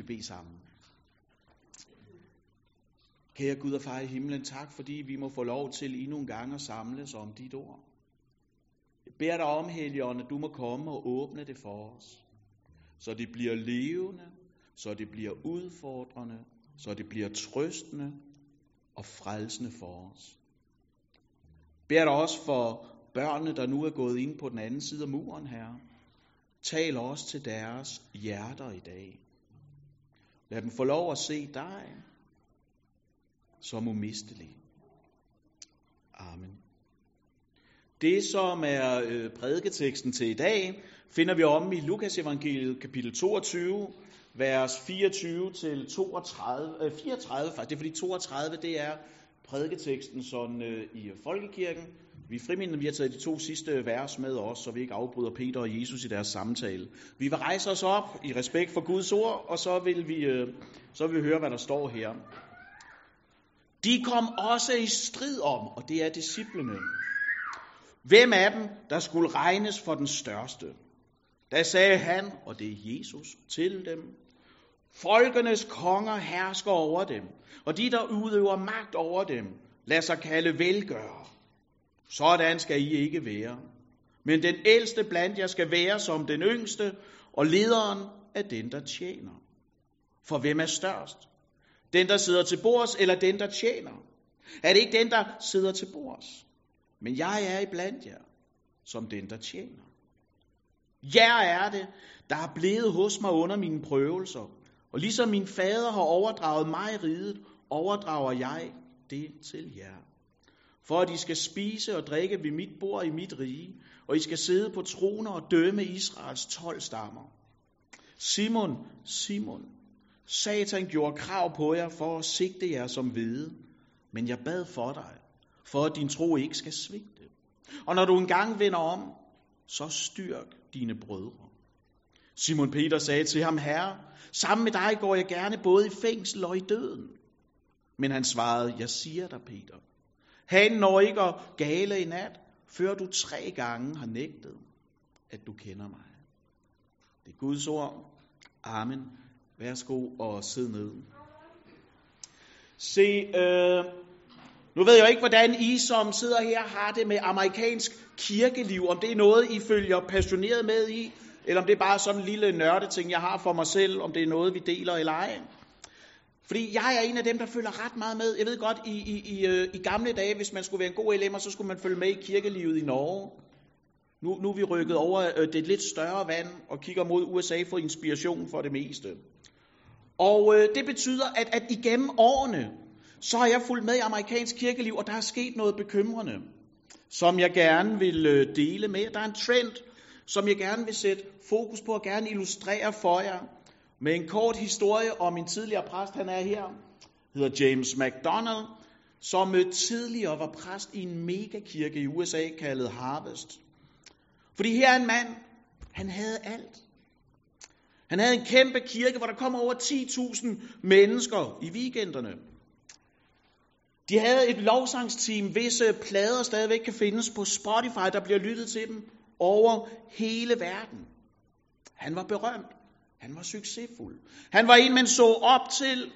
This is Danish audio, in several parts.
Vi bede sammen. Kære Gud og far i himlen, tak fordi vi må få lov til endnu en gang at samles om dit ord. Jeg beder dig om, Helion, at du må komme og åbne det for os, så det bliver levende, så det bliver udfordrende, så det bliver trøstende og frelsende for os. Jeg beder dig også for børnene, der nu er gået ind på den anden side af muren her. Tal også til deres hjerter i dag. Lad dem få lov at se dig som umistelig. Amen. Det, som er øh, prædiketeksten til i dag, finder vi om i Lukas evangeliet kapitel 22, vers 24 til 32, øh, 34 faktisk. Det er fordi 32, det er prædiketeksten sådan øh, i folkekirken. Vi er frimindende, vi har taget de to sidste vers med os, så vi ikke afbryder Peter og Jesus i deres samtale. Vi vil rejse os op i respekt for Guds ord, og så vil vi, øh, så vil vi høre, hvad der står her. De kom også i strid om, og det er disciplene, hvem af dem, der skulle regnes for den største. Da sagde han, og det er Jesus, til dem, Folkenes konger hersker over dem, og de, der udøver magt over dem, lader sig kalde velgøre. Sådan skal I ikke være. Men den ældste blandt jer skal være som den yngste, og lederen er den, der tjener. For hvem er størst? Den, der sidder til bords, eller den, der tjener? Er det ikke den, der sidder til bords? Men jeg er i blandt jer, som den, der tjener. Jeg er det, der er blevet hos mig under mine prøvelser, og ligesom min fader har overdraget mig riget, overdrager jeg det til jer. For at I skal spise og drikke ved mit bord i mit rige, og I skal sidde på troner og dømme Israels tolv stammer. Simon, Simon, Satan gjorde krav på jer for at sigte jer som hvide, men jeg bad for dig, for at din tro ikke skal svigte. Og når du engang vender om, så styrk dine brødre. Simon Peter sagde til ham, Herre, sammen med dig går jeg gerne både i fængsel og i døden. Men han svarede, jeg siger dig, Peter, han når ikke at gale i nat, før du tre gange har nægtet, at du kender mig. Det er Guds ord. Amen. Værsgo og sid ned. Se, øh, nu ved jeg ikke, hvordan I som sidder her har det med amerikansk kirkeliv, om det er noget, I følger passioneret med i, eller om det er bare sådan en lille nørdeting, jeg har for mig selv, om det er noget, vi deler eller ej. Fordi jeg er en af dem, der følger ret meget med. Jeg ved godt, i, i, i, øh, i gamle dage, hvis man skulle være en god LM'er, så skulle man følge med i kirkelivet i Norge. Nu, nu er vi rykket over øh, det lidt større vand og kigger mod USA for inspiration for det meste. Og øh, det betyder, at, at igennem årene, så har jeg fulgt med i amerikansk kirkeliv, og der er sket noget bekymrende, som jeg gerne vil øh, dele med. Der er en trend, som jeg gerne vil sætte fokus på og gerne illustrere for jer med en kort historie om en tidligere præst, han er her, hedder James McDonald, som øh, tidligere var præst i en megakirke i USA kaldet Harvest. Fordi her er en mand, han havde alt. Han havde en kæmpe kirke, hvor der kom over 10.000 mennesker i weekenderne. De havde et lovsangsteam, hvis øh, plader stadigvæk kan findes på Spotify, der bliver lyttet til dem over hele verden. Han var berømt. Han var succesfuld. Han var en, man så op til,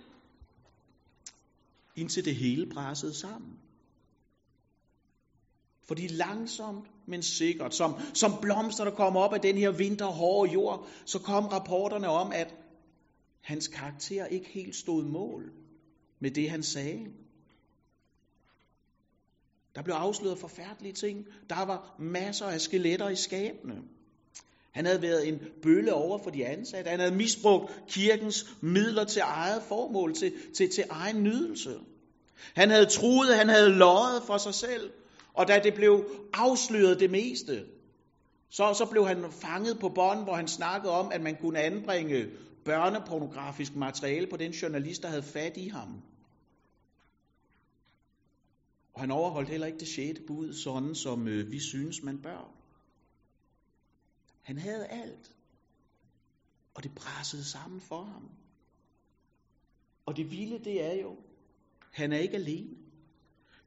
indtil det hele pressede sammen. Fordi langsomt, men sikkert, som, som blomster, der kommer op af den her vinterhårde jord, så kom rapporterne om, at hans karakter ikke helt stod mål med det, han sagde. Der blev afsløret forfærdelige ting. Der var masser af skeletter i skabene. Han havde været en bølle over for de ansatte. Han havde misbrugt kirkens midler til eget formål, til, til, til egen nydelse. Han havde truet, han havde løjet for sig selv. Og da det blev afsløret det meste, så, så blev han fanget på bånd, hvor han snakkede om, at man kunne anbringe børnepornografisk materiale på den journalist, der havde fat i ham. Og han overholdt heller ikke det sjette bud, sådan som øh, vi synes, man bør. Han havde alt. Og det pressede sammen for ham. Og det vilde, det er jo, han er ikke alene.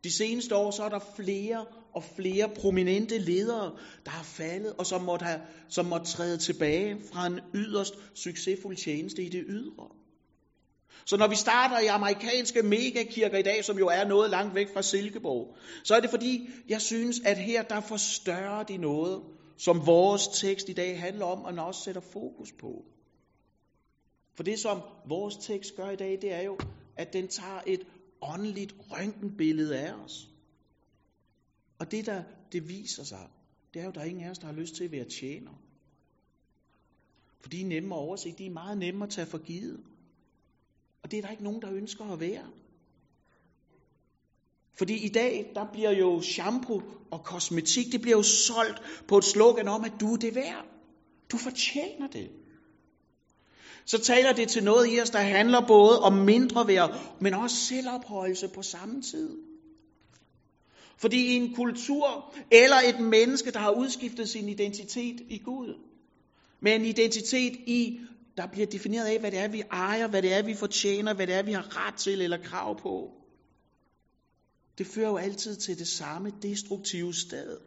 De seneste år, så er der flere og flere prominente ledere, der har faldet, og som måtte, have, som måtte træde tilbage fra en yderst succesfuld tjeneste i det ydre. Så når vi starter i amerikanske megakirker i dag, som jo er noget langt væk fra Silkeborg, så er det fordi, jeg synes, at her der forstørrer de noget, som vores tekst i dag handler om, og også sætter fokus på. For det, som vores tekst gør i dag, det er jo, at den tager et åndeligt røntgenbillede af os. Og det, der det viser sig, det er jo, at der er ingen af os, der har lyst til at være tjener. For de er nemme at overse, de er meget nemme at tage for givet. Og det er der ikke nogen, der ønsker at være. Fordi i dag, der bliver jo shampoo og kosmetik, det bliver jo solgt på et slogan om, at du er det værd. Du fortjener det. Så taler det til noget i os, der handler både om mindre værd, men også selvophøjelse på samme tid. Fordi i en kultur eller et menneske, der har udskiftet sin identitet i Gud, med en identitet i, der bliver defineret af, hvad det er, vi ejer, hvad det er, vi fortjener, hvad det er, vi har ret til eller krav på. Det fører jo altid til det samme destruktive sted.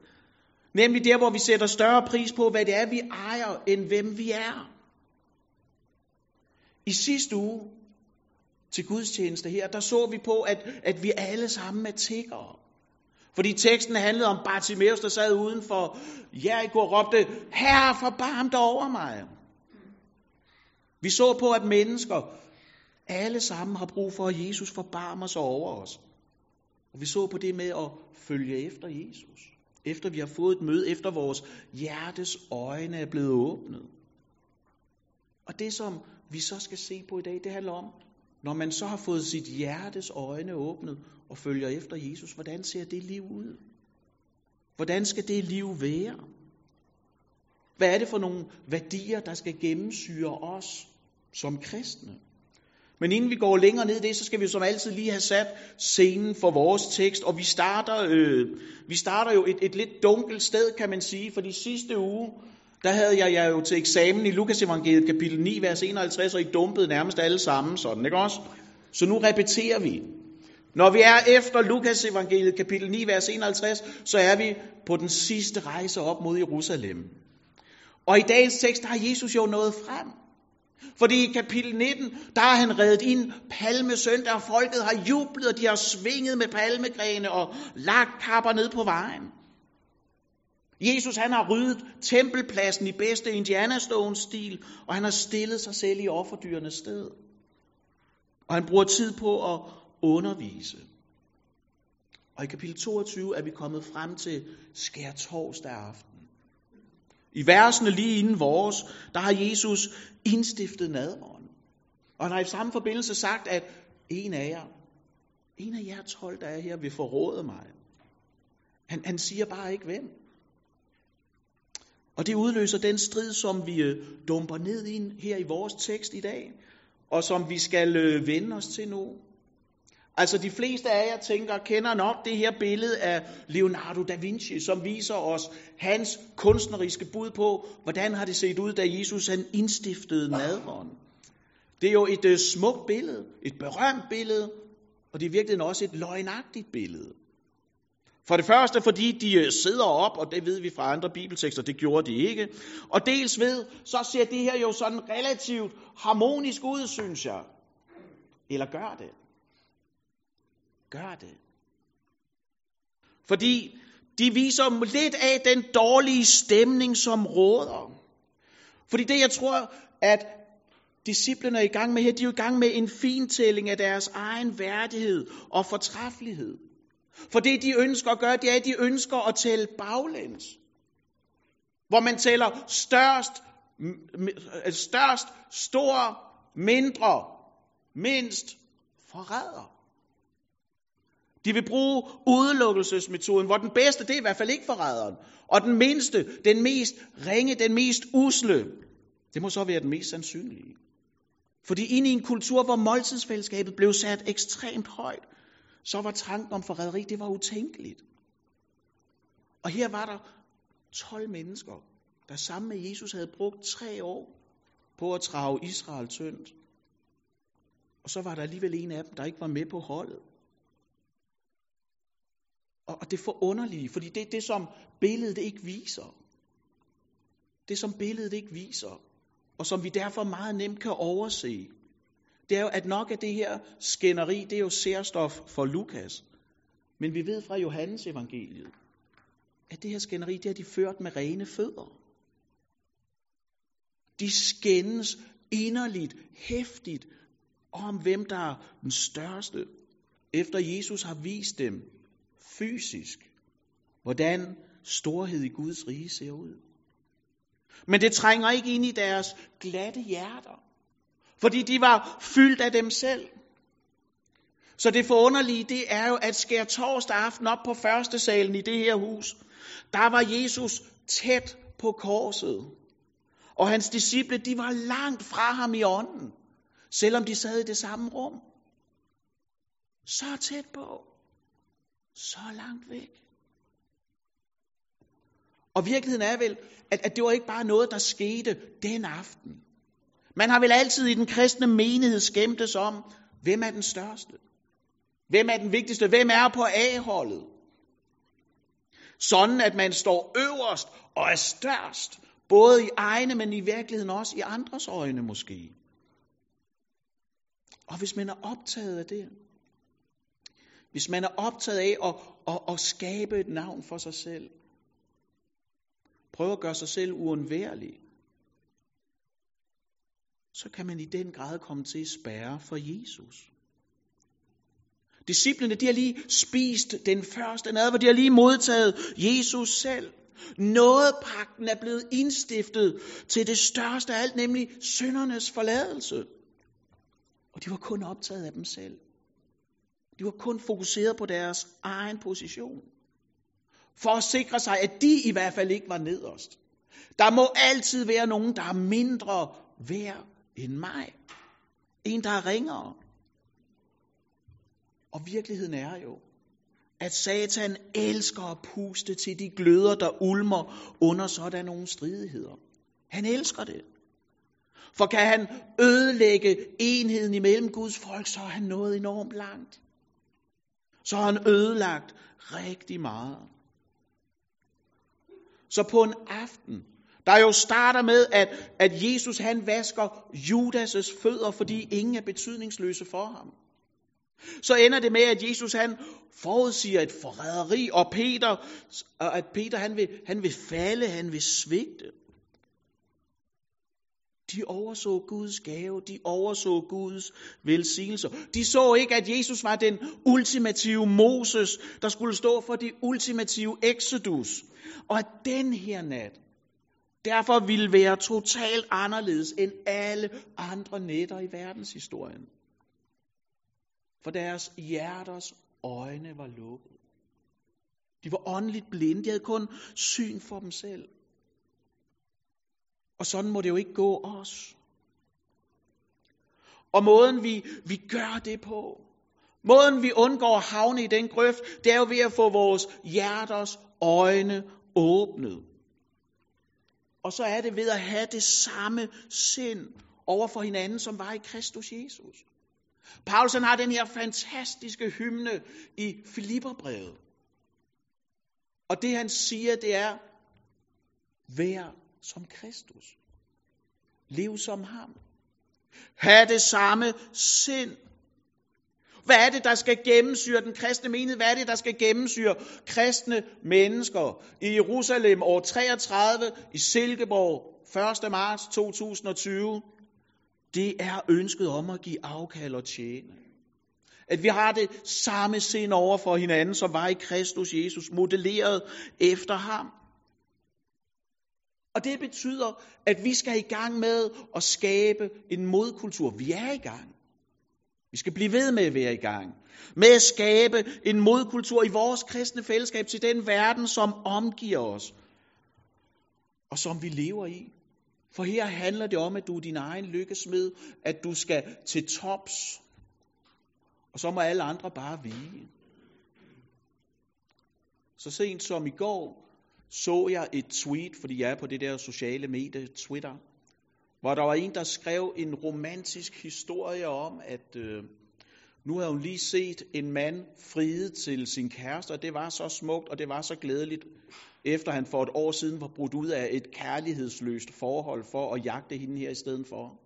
Nemlig der, hvor vi sætter større pris på, hvad det er, vi ejer, end hvem vi er. I sidste uge til gudstjeneste her, der så vi på, at, at vi alle sammen er tiggere. Fordi teksten handlede om Bartimeus, der sad udenfor Jericho og råbte, Herre, forbarm dig over mig. Vi så på, at mennesker alle sammen har brug for, at Jesus forbarmer sig over os. Og vi så på det med at følge efter Jesus. Efter vi har fået et møde, efter vores hjertes øjne er blevet åbnet. Og det, som vi så skal se på i dag, det handler om, når man så har fået sit hjertes øjne åbnet og følger efter Jesus, hvordan ser det liv ud? Hvordan skal det liv være? Hvad er det for nogle værdier, der skal gennemsyre os som kristne? Men inden vi går længere ned i det, så skal vi som altid lige have sat scenen for vores tekst, og vi starter, øh, vi starter jo et, et lidt dunkelt sted, kan man sige, for de sidste uge, der havde jeg, jeg jo til eksamen i Lukas evangeliet kapitel 9, vers 51, og I dumpede nærmest alle sammen sådan, ikke også? Så nu repeterer vi. Når vi er efter Lukas evangeliet kapitel 9, vers 51, så er vi på den sidste rejse op mod Jerusalem. Og i dagens tekst, der har Jesus jo nået frem. Fordi i kapitel 19, der har han reddet ind palmesøndag, og folket har jublet, og de har svinget med palmegrene og lagt kapper ned på vejen. Jesus han har ryddet tempelpladsen i bedste Indiana Stones-stil, og han har stillet sig selv i offerdyrenes sted. Og han bruger tid på at undervise. Og i kapitel 22 er vi kommet frem til skær torsdag aften. I versene lige inden vores, der har Jesus indstiftet nadvånd. Og han har i samme forbindelse sagt, at en af jer, en af jer tolv, der er her, vil forråde mig. Han, han siger bare ikke hvem. Og det udløser den strid, som vi øh, dumper ned i her i vores tekst i dag, og som vi skal øh, vende os til nu. Altså de fleste af jer tænker, kender nok det her billede af Leonardo da Vinci, som viser os hans kunstneriske bud på, hvordan har det set ud, da Jesus han indstiftede nadveren. Det er jo et uh, smukt billede, et berømt billede, og det er virkelig også et løgnagtigt billede. For det første, fordi de øh, sidder op, og det ved vi fra andre bibeltekster, det gjorde de ikke. Og dels ved, så ser det her jo sådan relativt harmonisk ud, synes jeg. Eller gør det? Gør det. Fordi de viser lidt af den dårlige stemning, som råder. Fordi det, jeg tror, at disciplene er i gang med her, de er i gang med en fintælling af deres egen værdighed og fortræffelighed. For det, de ønsker at gøre, det er, at de ønsker at tælle baglæns. Hvor man tæller størst, størst, stor, mindre, mindst, forræder. De vil bruge udelukkelsesmetoden, hvor den bedste, det er i hvert fald ikke forræderen. Og den mindste, den mest ringe, den mest usle, det må så være den mest sandsynlige. Fordi inde i en kultur, hvor måltidsfællesskabet blev sat ekstremt højt, så var tanken om forræderi, det var utænkeligt. Og her var der 12 mennesker, der sammen med Jesus havde brugt tre år på at trage Israel tyndt. Og så var der alligevel en af dem, der ikke var med på holdet. Og det forunderlige, fordi det er det, som billedet ikke viser. Det, som billedet ikke viser, og som vi derfor meget nemt kan overse, det er jo, at nok af det her skænderi, det er jo særstof for Lukas. Men vi ved fra Johannes evangeliet, at det her skænderi, det har de ført med rene fødder. De skændes inderligt, hæftigt om, hvem der er den største, efter Jesus har vist dem fysisk, hvordan storhed i Guds rige ser ud. Men det trænger ikke ind i deres glatte hjerter, fordi de var fyldt af dem selv. Så det forunderlige, det er jo, at skær torsdag aften op på første salen i det her hus, der var Jesus tæt på korset. Og hans disciple, de var langt fra ham i ånden, selvom de sad i det samme rum. Så tæt på, så langt væk. Og virkeligheden er vel, at, at det var ikke bare noget, der skete den aften. Man har vel altid i den kristne menighed skæmtes om, hvem er den største? Hvem er den vigtigste? Hvem er på A-holdet? Sådan at man står øverst og er størst, både i egne, men i virkeligheden også i andres øjne måske. Og hvis man er optaget af det, hvis man er optaget af at, at, at skabe et navn for sig selv, prøve at gøre sig selv uundværlig, så kan man i den grad komme til at spærre for Jesus. Disciplene, de har lige spist den første nadver, de har lige modtaget Jesus selv. Nådepagten er blevet indstiftet til det største af alt, nemlig syndernes forladelse. Og de var kun optaget af dem selv. De var kun fokuseret på deres egen position. For at sikre sig, at de i hvert fald ikke var nederst. Der må altid være nogen, der er mindre værd end mig. En, der er ringere. Og virkeligheden er jo, at Satan elsker at puste til de gløder, der ulmer under sådan nogle stridigheder. Han elsker det. For kan han ødelægge enheden imellem Guds folk, så er han nået enormt langt. Så har han ødelagt rigtig meget. Så på en aften, der jo starter med, at, at Jesus han vasker Judas' fødder, fordi ingen er betydningsløse for ham. Så ender det med, at Jesus han forudsiger et forræderi, og Peter, og at Peter han vil, han vil falde, han vil svigte. De overså Guds gave, de overså Guds velsignelser. De så ikke, at Jesus var den ultimative Moses, der skulle stå for det ultimative Exodus. Og at den her nat, derfor ville være totalt anderledes end alle andre nætter i verdenshistorien for deres hjerters øjne var lukket. De var åndeligt blinde, de havde kun syn for dem selv. Og sådan må det jo ikke gå os. Og måden vi, vi gør det på, måden vi undgår at havne i den grøft, det er jo ved at få vores hjerters øjne åbnet. Og så er det ved at have det samme sind over for hinanden, som var i Kristus Jesus. Paulus han har den her fantastiske hymne i Filipperbrevet. Og det han siger, det er, vær som Kristus. Lev som ham. Ha' det samme sind. Hvad er det, der skal gennemsyre den kristne menighed? Hvad er det, der skal gennemsyre kristne mennesker? I Jerusalem år 33, i Silkeborg 1. marts 2020, det er ønsket om at give afkald og tjene. At vi har det samme sind over for hinanden, som var i Kristus Jesus, modelleret efter ham. Og det betyder, at vi skal i gang med at skabe en modkultur. Vi er i gang. Vi skal blive ved med at være i gang. Med at skabe en modkultur i vores kristne fællesskab til den verden, som omgiver os. Og som vi lever i. For her handler det om, at du er din egen lykkesmed, at du skal til tops, og så må alle andre bare vige. Så sent som i går så jeg et tweet, fordi jeg er på det der sociale medie Twitter, hvor der var en, der skrev en romantisk historie om, at øh, nu havde hun lige set en mand fride til sin kæreste, og det var så smukt, og det var så glædeligt, efter han for et år siden var brudt ud af et kærlighedsløst forhold for at jagte hende her i stedet for.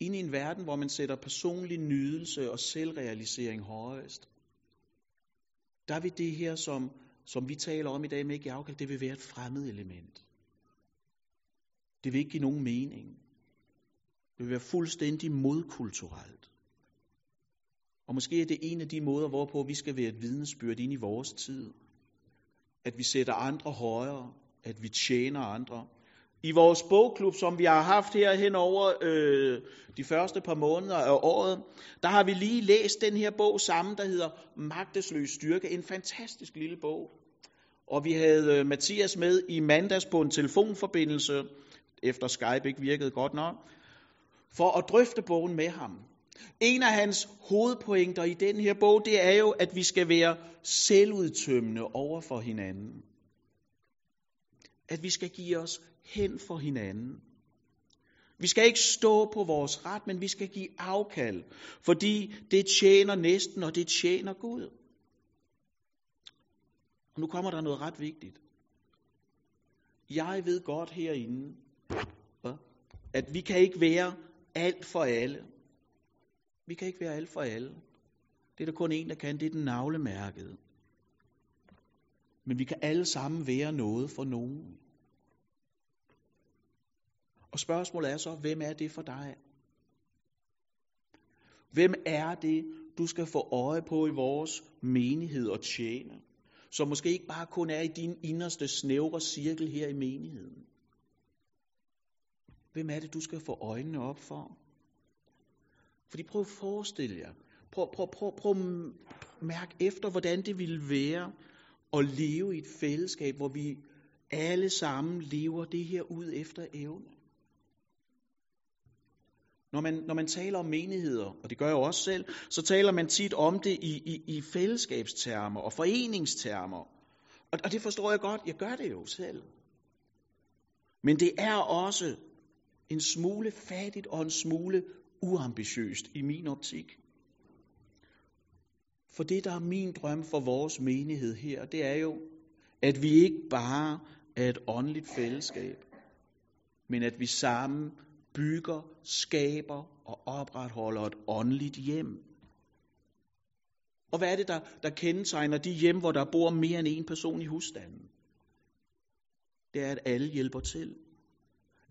ind i en verden, hvor man sætter personlig nydelse og selvrealisering højest, der vil det her, som, som vi taler om i dag med ikke afkald, det vil være et fremmed element. Det vil ikke give nogen mening. Det vil være fuldstændig modkulturelt. Og måske er det en af de måder, hvorpå vi skal være et vidnesbyrd ind i vores tid. At vi sætter andre højere, at vi tjener andre. I vores bogklub, som vi har haft her hen over øh, de første par måneder af året, der har vi lige læst den her bog sammen, der hedder Magtesløs Styrke. En fantastisk lille bog. Og vi havde øh, Mathias med i mandags på en telefonforbindelse, efter Skype ikke virkede godt nok, for at drøfte bogen med ham. En af hans hovedpointer i den her bog, det er jo, at vi skal være selvudtømmende over for hinanden. At vi skal give os hen for hinanden. Vi skal ikke stå på vores ret, men vi skal give afkald, fordi det tjener næsten, og det tjener Gud. Og nu kommer der noget ret vigtigt. Jeg ved godt herinde, at vi kan ikke være alt for alle. Vi kan ikke være alt for alle. Det er der kun en, der kan, det er den navlemærkede. Men vi kan alle sammen være noget for nogen. Og spørgsmålet er så, hvem er det for dig? Hvem er det, du skal få øje på i vores menighed og tjene? Som måske ikke bare kun er i din inderste snævre cirkel her i menigheden. Hvem er det, du skal få øjnene op for? Fordi prøv at forestille jer. Prøv, prøv, prøv, prøv at mærke efter, hvordan det ville være at leve i et fællesskab, hvor vi alle sammen lever det her ud efter evne. Når man, når man taler om menigheder, og det gør jeg jo også selv, så taler man tit om det i, i, i fællesskabstermer og foreningstermer. Og, og det forstår jeg godt, jeg gør det jo selv. Men det er også en smule fattigt og en smule uambitiøst i min optik. For det, der er min drøm for vores menighed her, det er jo, at vi ikke bare er et åndeligt fællesskab, men at vi sammen bygger, skaber og opretholder et åndeligt hjem. Og hvad er det, der, der kendetegner de hjem, hvor der bor mere end en person i husstanden? Det er, at alle hjælper til.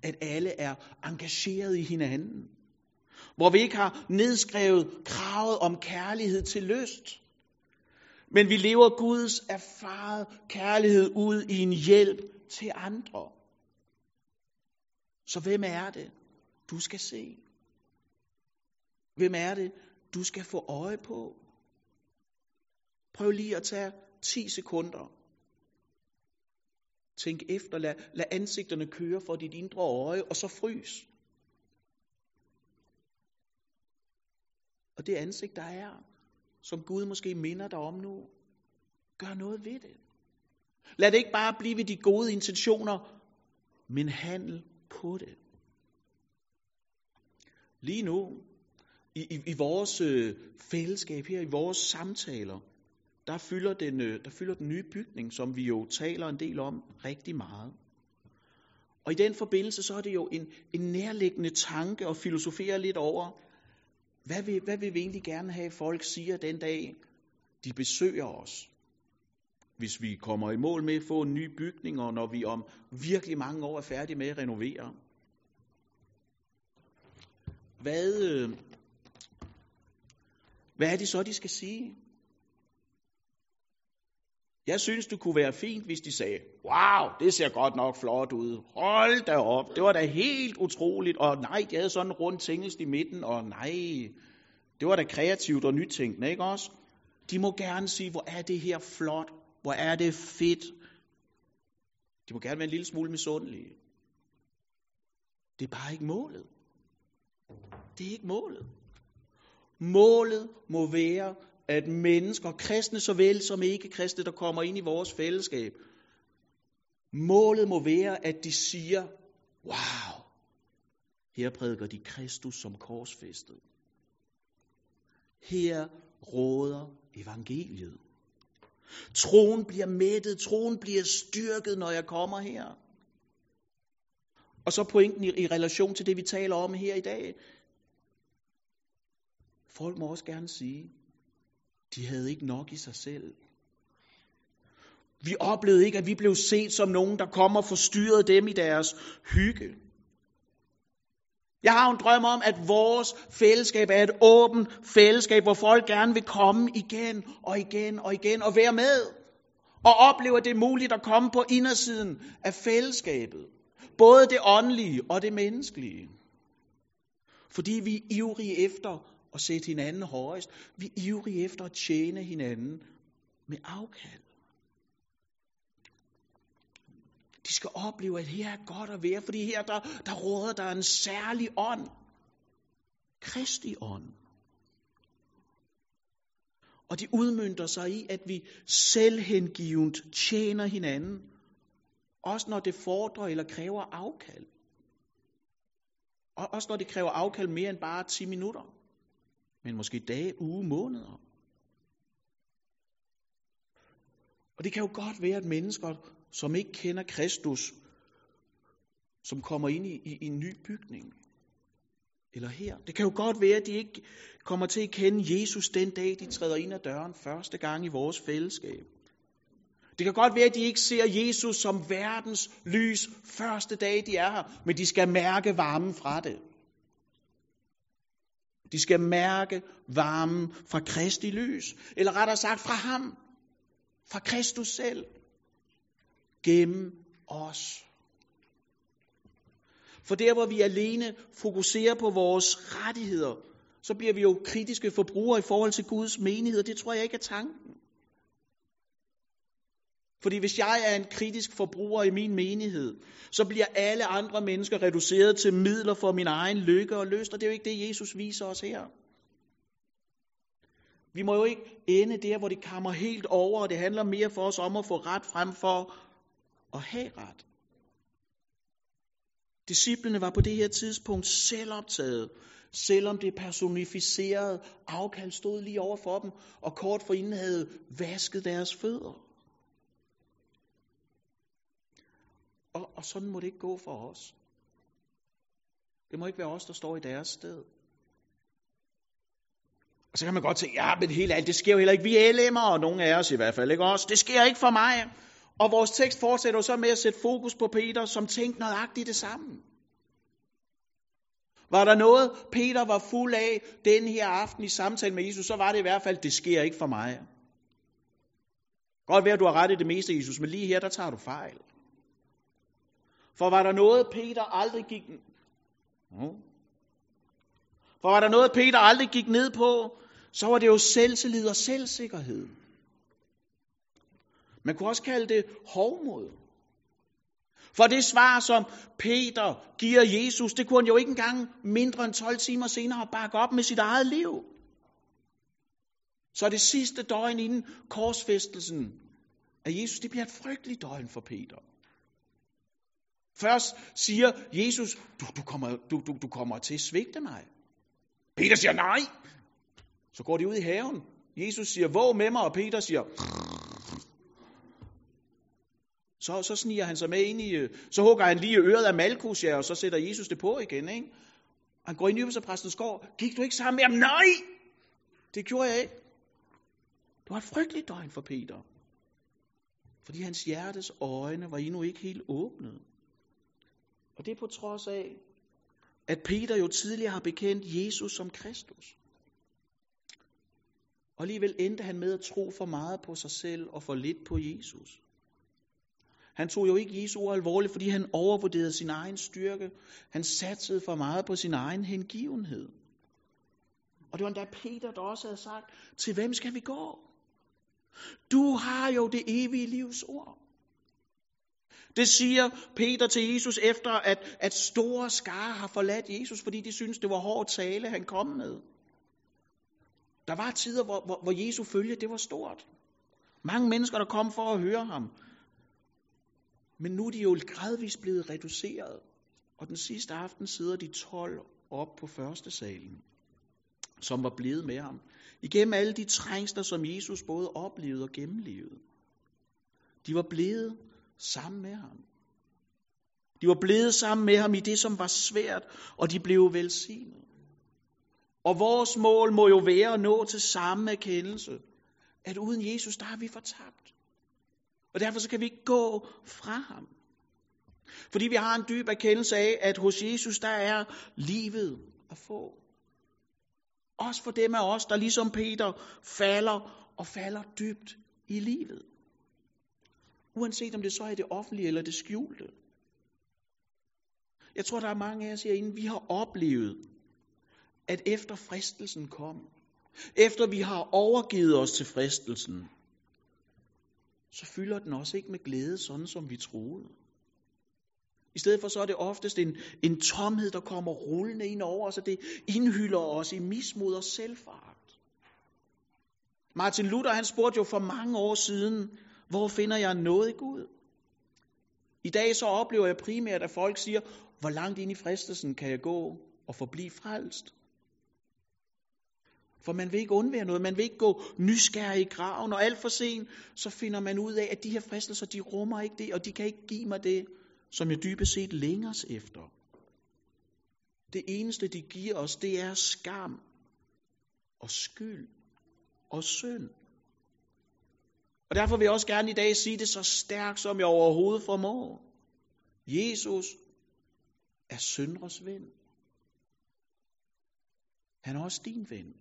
At alle er engageret i hinanden. Hvor vi ikke har nedskrevet kravet om kærlighed til lyst. Men vi lever Guds erfaret kærlighed ud i en hjælp til andre. Så hvem er det, du skal se? Hvem er det, du skal få øje på? Prøv lige at tage 10 sekunder. Tænk efter, lad, lad ansigterne køre for dit indre øje, og så frys. Og det ansigt, der er, som Gud måske minder dig om nu, gør noget ved det. Lad det ikke bare blive ved de gode intentioner, men handel på det. Lige nu, i, i, i vores øh, fællesskab her, i vores samtaler, der fylder, den, øh, der fylder den nye bygning, som vi jo taler en del om, rigtig meget. Og i den forbindelse, så er det jo en, en nærliggende tanke at filosofere lidt over, hvad vil, hvad vil vi egentlig gerne have, folk siger den dag, de besøger os? Hvis vi kommer i mål med at få en ny bygning, og når vi om virkelig mange år er færdige med at renovere. Hvad, øh, hvad er det så, de skal sige? Jeg synes, det kunne være fint, hvis de sagde, wow, det ser godt nok flot ud. Hold da op, det var da helt utroligt. Og nej, de havde sådan en rund tingest i midten, og nej, det var da kreativt og nytænkende, ikke også? De må gerne sige, hvor er det her flot, hvor er det fedt. De må gerne være en lille smule misundelige. Det er bare ikke målet. Det er ikke målet. Målet må være, at mennesker, kristne såvel som ikke kristne, der kommer ind i vores fællesskab, målet må være, at de siger, wow, her prædiker de Kristus som korsfæstet. Her råder evangeliet. Troen bliver mættet, troen bliver styrket, når jeg kommer her. Og så pointen i, i relation til det, vi taler om her i dag. Folk må også gerne sige, de havde ikke nok i sig selv. Vi oplevede ikke, at vi blev set som nogen, der kom og forstyrrede dem i deres hygge. Jeg har en drøm om, at vores fællesskab er et åbent fællesskab, hvor folk gerne vil komme igen og igen og igen og være med. Og opleve, at det er muligt at komme på indersiden af fællesskabet. Både det åndelige og det menneskelige. Fordi vi er ivrige efter at sætte hinanden højest. Vi er ivrige efter at tjene hinanden med afkald. De skal opleve, at her er godt at være, fordi her der, der råder der en særlig ånd. Kristi ånd. Og de udmyndter sig i, at vi selvhengivet tjener hinanden, også når det fordrer eller kræver afkald. Og også når det kræver afkald mere end bare 10 minutter, men måske dage, uge, måneder. Og det kan jo godt være, at mennesker, som ikke kender Kristus, som kommer ind i, i, i en ny bygning, eller her. Det kan jo godt være, at de ikke kommer til at kende Jesus den dag, de træder ind ad døren første gang i vores fællesskab. Det kan godt være, at de ikke ser Jesus som verdens lys første dag, de er her, men de skal mærke varmen fra det. De skal mærke varmen fra Kristi lys, eller rettere sagt fra ham, fra Kristus selv, gennem os. For der, hvor vi alene fokuserer på vores rettigheder, så bliver vi jo kritiske forbrugere i forhold til Guds menighed, det tror jeg ikke er tanken. Fordi hvis jeg er en kritisk forbruger i min menighed, så bliver alle andre mennesker reduceret til midler for min egen lykke og lyst, og det er jo ikke det, Jesus viser os her. Vi må jo ikke ende der, hvor det kommer helt over, og det handler mere for os om at få ret frem for at have ret. Disciplene var på det her tidspunkt selvoptaget, selvom det personificerede afkald stod lige over for dem, og kort forinden havde vasket deres fødder. Og, sådan må det ikke gå for os. Det må ikke være os, der står i deres sted. Og så kan man godt tænke, ja, men helt alt, det sker jo heller ikke. Vi er LM'er, og nogle af os i hvert fald, ikke også? Det sker ikke for mig. Og vores tekst fortsætter jo så med at sætte fokus på Peter, som tænkte nøjagtigt det samme. Var der noget, Peter var fuld af den her aften i samtale med Jesus, så var det i hvert fald, det sker ikke for mig. Godt være, at du har ret i det meste, Jesus, men lige her, der tager du fejl. For var der noget, Peter aldrig gik... For var der noget, Peter aldrig gik ned på, så var det jo selvtillid og selvsikkerhed. Man kunne også kalde det hovmod. For det svar, som Peter giver Jesus, det kunne han jo ikke engang mindre end 12 timer senere bakke op med sit eget liv. Så det sidste døgn inden korsfæstelsen af Jesus, det bliver et frygteligt døgn for Peter. Først siger Jesus, du, du, kommer, du, du, du kommer til at svigte mig. Peter siger nej. Så går de ud i haven. Jesus siger, våg med mig, og Peter siger, så, så sniger han sig med ind i, øh, så hugger han lige øret af Malkus, ja, og så sætter Jesus det på igen, ikke? Han går ind i præstens gård. Gik du ikke sammen med ham? Nej! Det gjorde jeg ikke. Det var et frygteligt døgn for Peter. Fordi hans hjertes øjne var endnu ikke helt åbnet. Og det er på trods af, at Peter jo tidligere har bekendt Jesus som Kristus. Og alligevel endte han med at tro for meget på sig selv og for lidt på Jesus. Han tog jo ikke Jesu ord alvorligt, fordi han overvurderede sin egen styrke. Han satsede for meget på sin egen hengivenhed. Og det var endda Peter, der også havde sagt, til hvem skal vi gå? Du har jo det evige livs ord. Det siger Peter til Jesus efter, at, at store skare har forladt Jesus, fordi de synes det var hård tale, han kom med. Der var tider, hvor, hvor, hvor Jesu følge, det var stort. Mange mennesker, der kom for at høre ham. Men nu er de jo gradvist blevet reduceret. Og den sidste aften sidder de 12 op på første salen, som var blevet med ham. Igennem alle de trængsler, som Jesus både oplevede og gennemlevede. De var blevet sammen med ham. De var blevet sammen med ham i det, som var svært, og de blev velsignet. Og vores mål må jo være at nå til samme erkendelse, at uden Jesus, der er vi fortabt. Og derfor så kan vi ikke gå fra ham. Fordi vi har en dyb erkendelse af, at hos Jesus, der er livet at få. Også for dem af os, der ligesom Peter falder og falder dybt i livet. Uanset om det så er det offentlige eller det skjulte. Jeg tror, der er mange af os herinde, vi har oplevet, at efter fristelsen kom, efter vi har overgivet os til fristelsen, så fylder den også ikke med glæde, sådan som vi troede. I stedet for så er det oftest en, en tomhed, der kommer rullende ind over os, og det indhylder os i mismod og selvfart. Martin Luther han spurgte jo for mange år siden, hvor finder jeg noget i Gud? I dag så oplever jeg primært, at folk siger, hvor langt ind i fristelsen kan jeg gå og forblive frelst? For man vil ikke undvære noget, man vil ikke gå nysgerrig i graven, og alt for sent, så finder man ud af, at de her fristelser, de rummer ikke det, og de kan ikke give mig det, som jeg dybest set længes efter. Det eneste, de giver os, det er skam og skyld og synd. Og derfor vil jeg også gerne i dag sige det så stærkt, som jeg overhovedet formår. Jesus er syndres ven. Han er også din ven.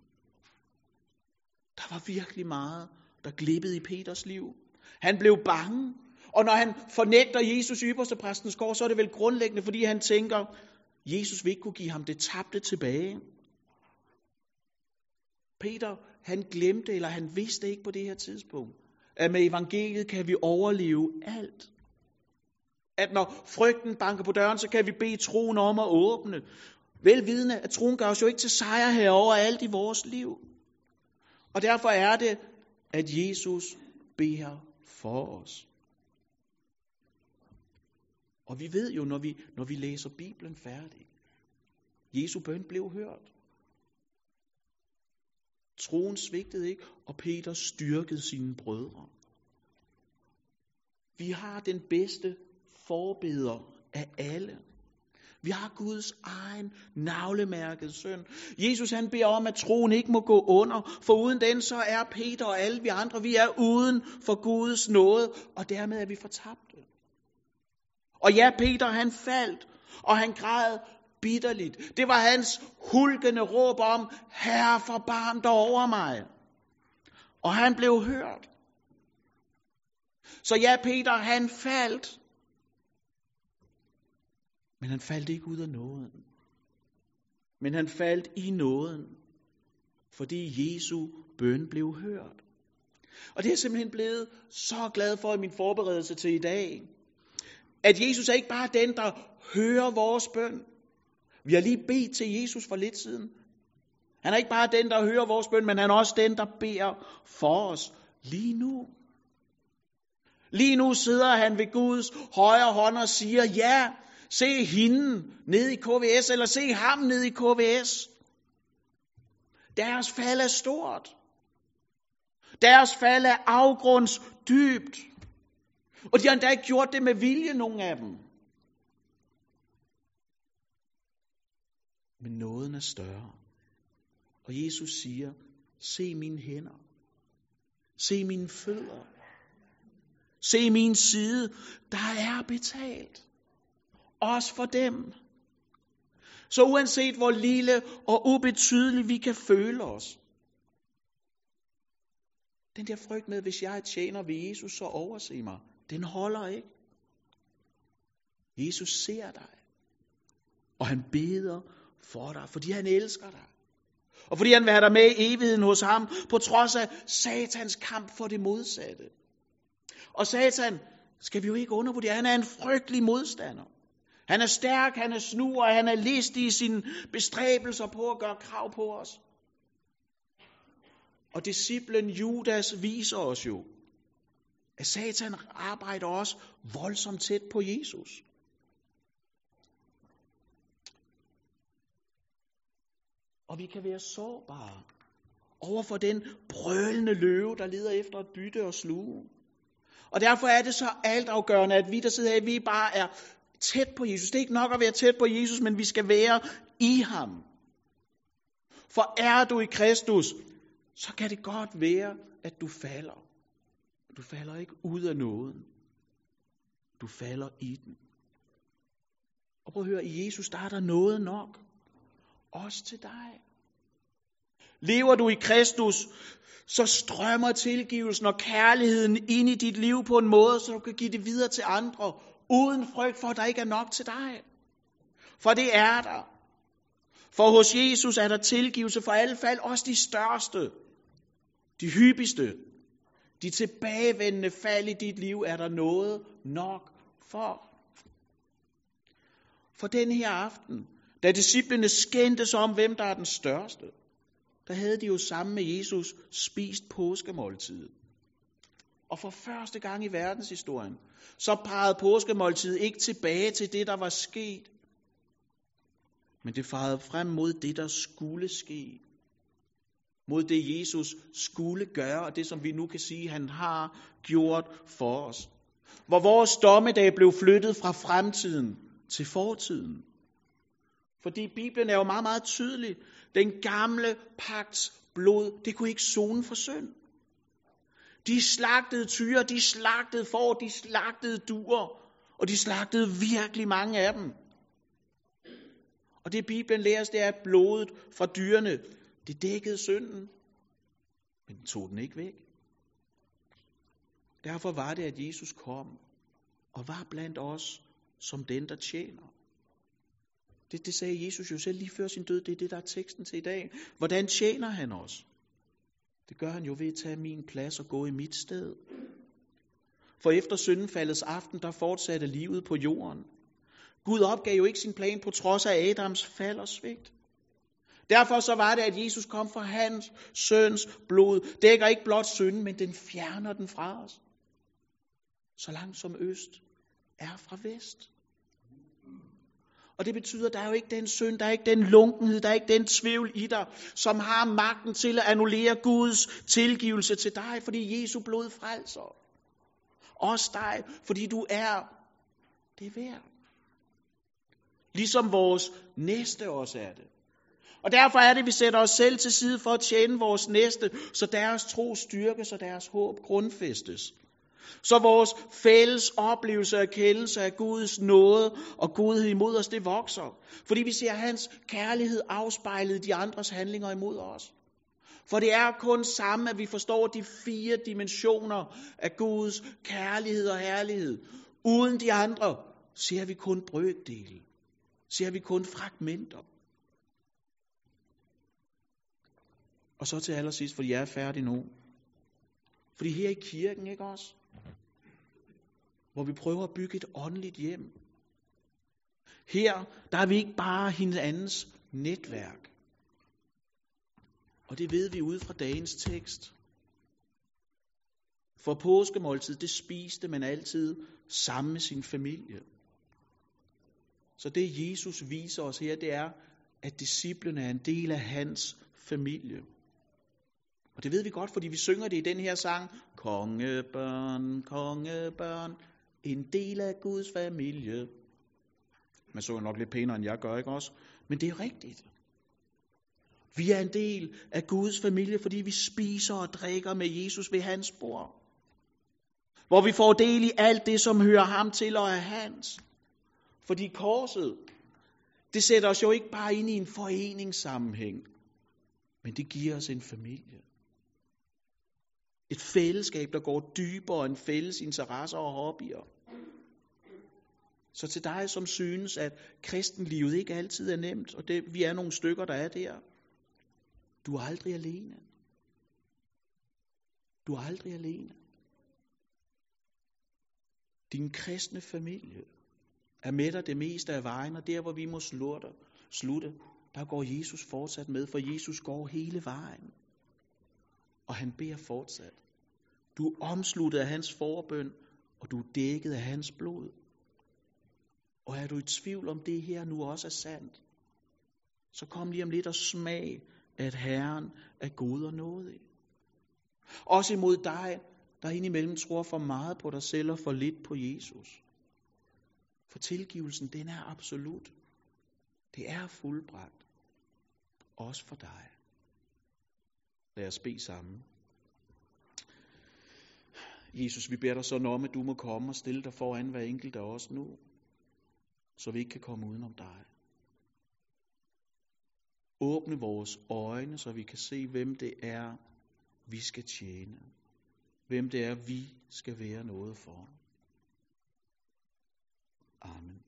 Der var virkelig meget, der glippede i Peters liv. Han blev bange, og når han fornægter Jesus ypperste præstens gård, så er det vel grundlæggende, fordi han tænker, Jesus vil ikke kunne give ham det tabte tilbage. Peter, han glemte, eller han vidste ikke på det her tidspunkt, at med evangeliet kan vi overleve alt. At når frygten banker på døren, så kan vi bede troen om at åbne. Velvidende, at troen gør os jo ikke til sejr herover alt i vores liv. Og derfor er det, at Jesus beder for os. Og vi ved jo, når vi, når vi læser Bibelen færdig, Jesu bøn blev hørt. Troen svigtede ikke, og Peter styrkede sine brødre. Vi har den bedste forbeder af alle. Vi har Guds egen navlemærket søn. Jesus han beder om, at troen ikke må gå under, for uden den så er Peter og alle vi andre, vi er uden for Guds nåde, og dermed er vi fortabte. Og ja, Peter han faldt, og han græd bitterligt. Det var hans hulkende råb om, Herre forbarm dig over mig. Og han blev hørt. Så ja, Peter han faldt, men han faldt ikke ud af nåden. Men han faldt i nåden, fordi Jesu bøn blev hørt. Og det er jeg simpelthen blevet så glad for i min forberedelse til i dag. At Jesus er ikke bare den, der hører vores bøn. Vi har lige bedt til Jesus for lidt siden. Han er ikke bare den, der hører vores bøn, men han er også den, der beder for os lige nu. Lige nu sidder han ved Guds højre hånd og siger, ja, Se hende ned i KVS, eller se ham ned i KVS. Deres fald er stort. Deres fald er afgrunds dybt. Og de har endda ikke gjort det med vilje, nogle af dem. Men nåden er større. Og Jesus siger, se mine hænder. Se mine fødder. Se min side. Der er betalt. Også for dem. Så uanset hvor lille og ubetydelig vi kan føle os, den der frygt med, hvis jeg tjener ved Jesus, så overse mig, den holder ikke. Jesus ser dig, og han beder for dig, fordi han elsker dig. Og fordi han vil have dig med i evigheden hos ham, på trods af satans kamp for det modsatte. Og satan skal vi jo ikke undervurdere, han er en frygtelig modstander. Han er stærk, han er snu, og han er listig i sine bestræbelser på at gøre krav på os. Og disciplen Judas viser os jo, at Satan arbejder også voldsomt tæt på Jesus. Og vi kan være sårbare over for den brølende løve, der leder efter at bytte og sluge. Og derfor er det så altafgørende, at vi, der sidder her, vi bare er tæt på Jesus. Det er ikke nok at være tæt på Jesus, men vi skal være i ham. For er du i Kristus, så kan det godt være, at du falder. Du falder ikke ud af nåden. Du falder i den. Og prøv at høre, i Jesus der er der noget nok. Også til dig. Lever du i Kristus, så strømmer tilgivelsen og kærligheden ind i dit liv på en måde, så du kan give det videre til andre, uden frygt for, at der ikke er nok til dig. For det er der. For hos Jesus er der tilgivelse for alle fald, også de største, de hyppigste, de tilbagevendende fald i dit liv er der noget nok for. For den her aften, da disciplene skændtes om, hvem der er den største, der havde de jo sammen med Jesus spist påskemåltidet. Og for første gang i verdenshistorien, så pegede påskemåltidet ikke tilbage til det, der var sket, men det pegede frem mod det, der skulle ske. Mod det, Jesus skulle gøre, og det, som vi nu kan sige, han har gjort for os. Hvor vores dommedag blev flyttet fra fremtiden til fortiden. Fordi Bibelen er jo meget, meget tydelig. Den gamle pagts blod, det kunne ikke zone for synd. De slagtede tyre, de slagtede får, de slagtede duer, og de slagtede virkelig mange af dem. Og det Bibelen lærer os, det er, at blodet fra dyrene, det dækkede synden, men tog den ikke væk. Derfor var det, at Jesus kom og var blandt os som den, der tjener. Det, det sagde Jesus jo selv lige før sin død. Det er det, der er teksten til i dag. Hvordan tjener han os? Det gør han jo ved at tage min plads og gå i mit sted. For efter syndenfaldets aften, der fortsatte livet på jorden. Gud opgav jo ikke sin plan på trods af Adams fald og svigt. Derfor så var det, at Jesus kom for hans søns blod. Dækker ikke blot synden, men den fjerner den fra os. Så langt som øst er fra vest. Og det betyder, at der er jo ikke den synd, der er ikke den lunkenhed, der er ikke den tvivl i dig, som har magten til at annullere Guds tilgivelse til dig, fordi Jesu blod frelser. Også dig, fordi du er det værd. Ligesom vores næste også er det. Og derfor er det, at vi sætter os selv til side for at tjene vores næste, så deres tro styrkes og deres håb grundfæstes. Så vores fælles oplevelse af kendelse af Guds nåde og godhed imod os, det vokser. Fordi vi ser hans kærlighed afspejlet i de andres handlinger imod os. For det er kun sammen, at vi forstår de fire dimensioner af Guds kærlighed og herlighed. Uden de andre ser vi kun brøkdele. Ser vi kun fragmenter. Og så til allersidst, fordi jeg er færdig nu. Fordi her i kirken, ikke også? Hvor vi prøver at bygge et åndeligt hjem. Her, der er vi ikke bare hinandens netværk. Og det ved vi ud fra dagens tekst. For påskemåltid, det spiste man altid sammen med sin familie. Så det Jesus viser os her, det er, at disciplene er en del af hans familie. Og det ved vi godt, fordi vi synger det i den her sang. Kongebørn, kongebørn, en del af Guds familie. Man så nok lidt pænere, end jeg gør, ikke også? Men det er rigtigt. Vi er en del af Guds familie, fordi vi spiser og drikker med Jesus ved hans bord. Hvor vi får del i alt det, som hører ham til og er hans. Fordi korset, det sætter os jo ikke bare ind i en foreningssammenhæng, men det giver os en familie. Et fællesskab, der går dybere end fælles interesser og hobbyer. Så til dig, som synes, at kristenlivet ikke altid er nemt, og det, vi er nogle stykker, der er der, du er aldrig alene. Du er aldrig alene. Din kristne familie er med dig det meste af vejen, og der, hvor vi må slutte, slutte, der går Jesus fortsat med, for Jesus går hele vejen og han beder fortsat. Du er omsluttet af hans forbøn, og du er dækket af hans blod. Og er du i tvivl om det her nu også er sandt, så kom lige om lidt og smag, at Herren er god og nådig. Også imod dig, der indimellem tror for meget på dig selv og for lidt på Jesus. For tilgivelsen, den er absolut. Det er fuldbragt. Også for dig. Lad os bede sammen. Jesus, vi beder dig sådan om, at du må komme og stille dig foran hver enkelt af os nu, så vi ikke kan komme udenom dig. Åbne vores øjne, så vi kan se, hvem det er, vi skal tjene. Hvem det er, vi skal være noget for. Amen.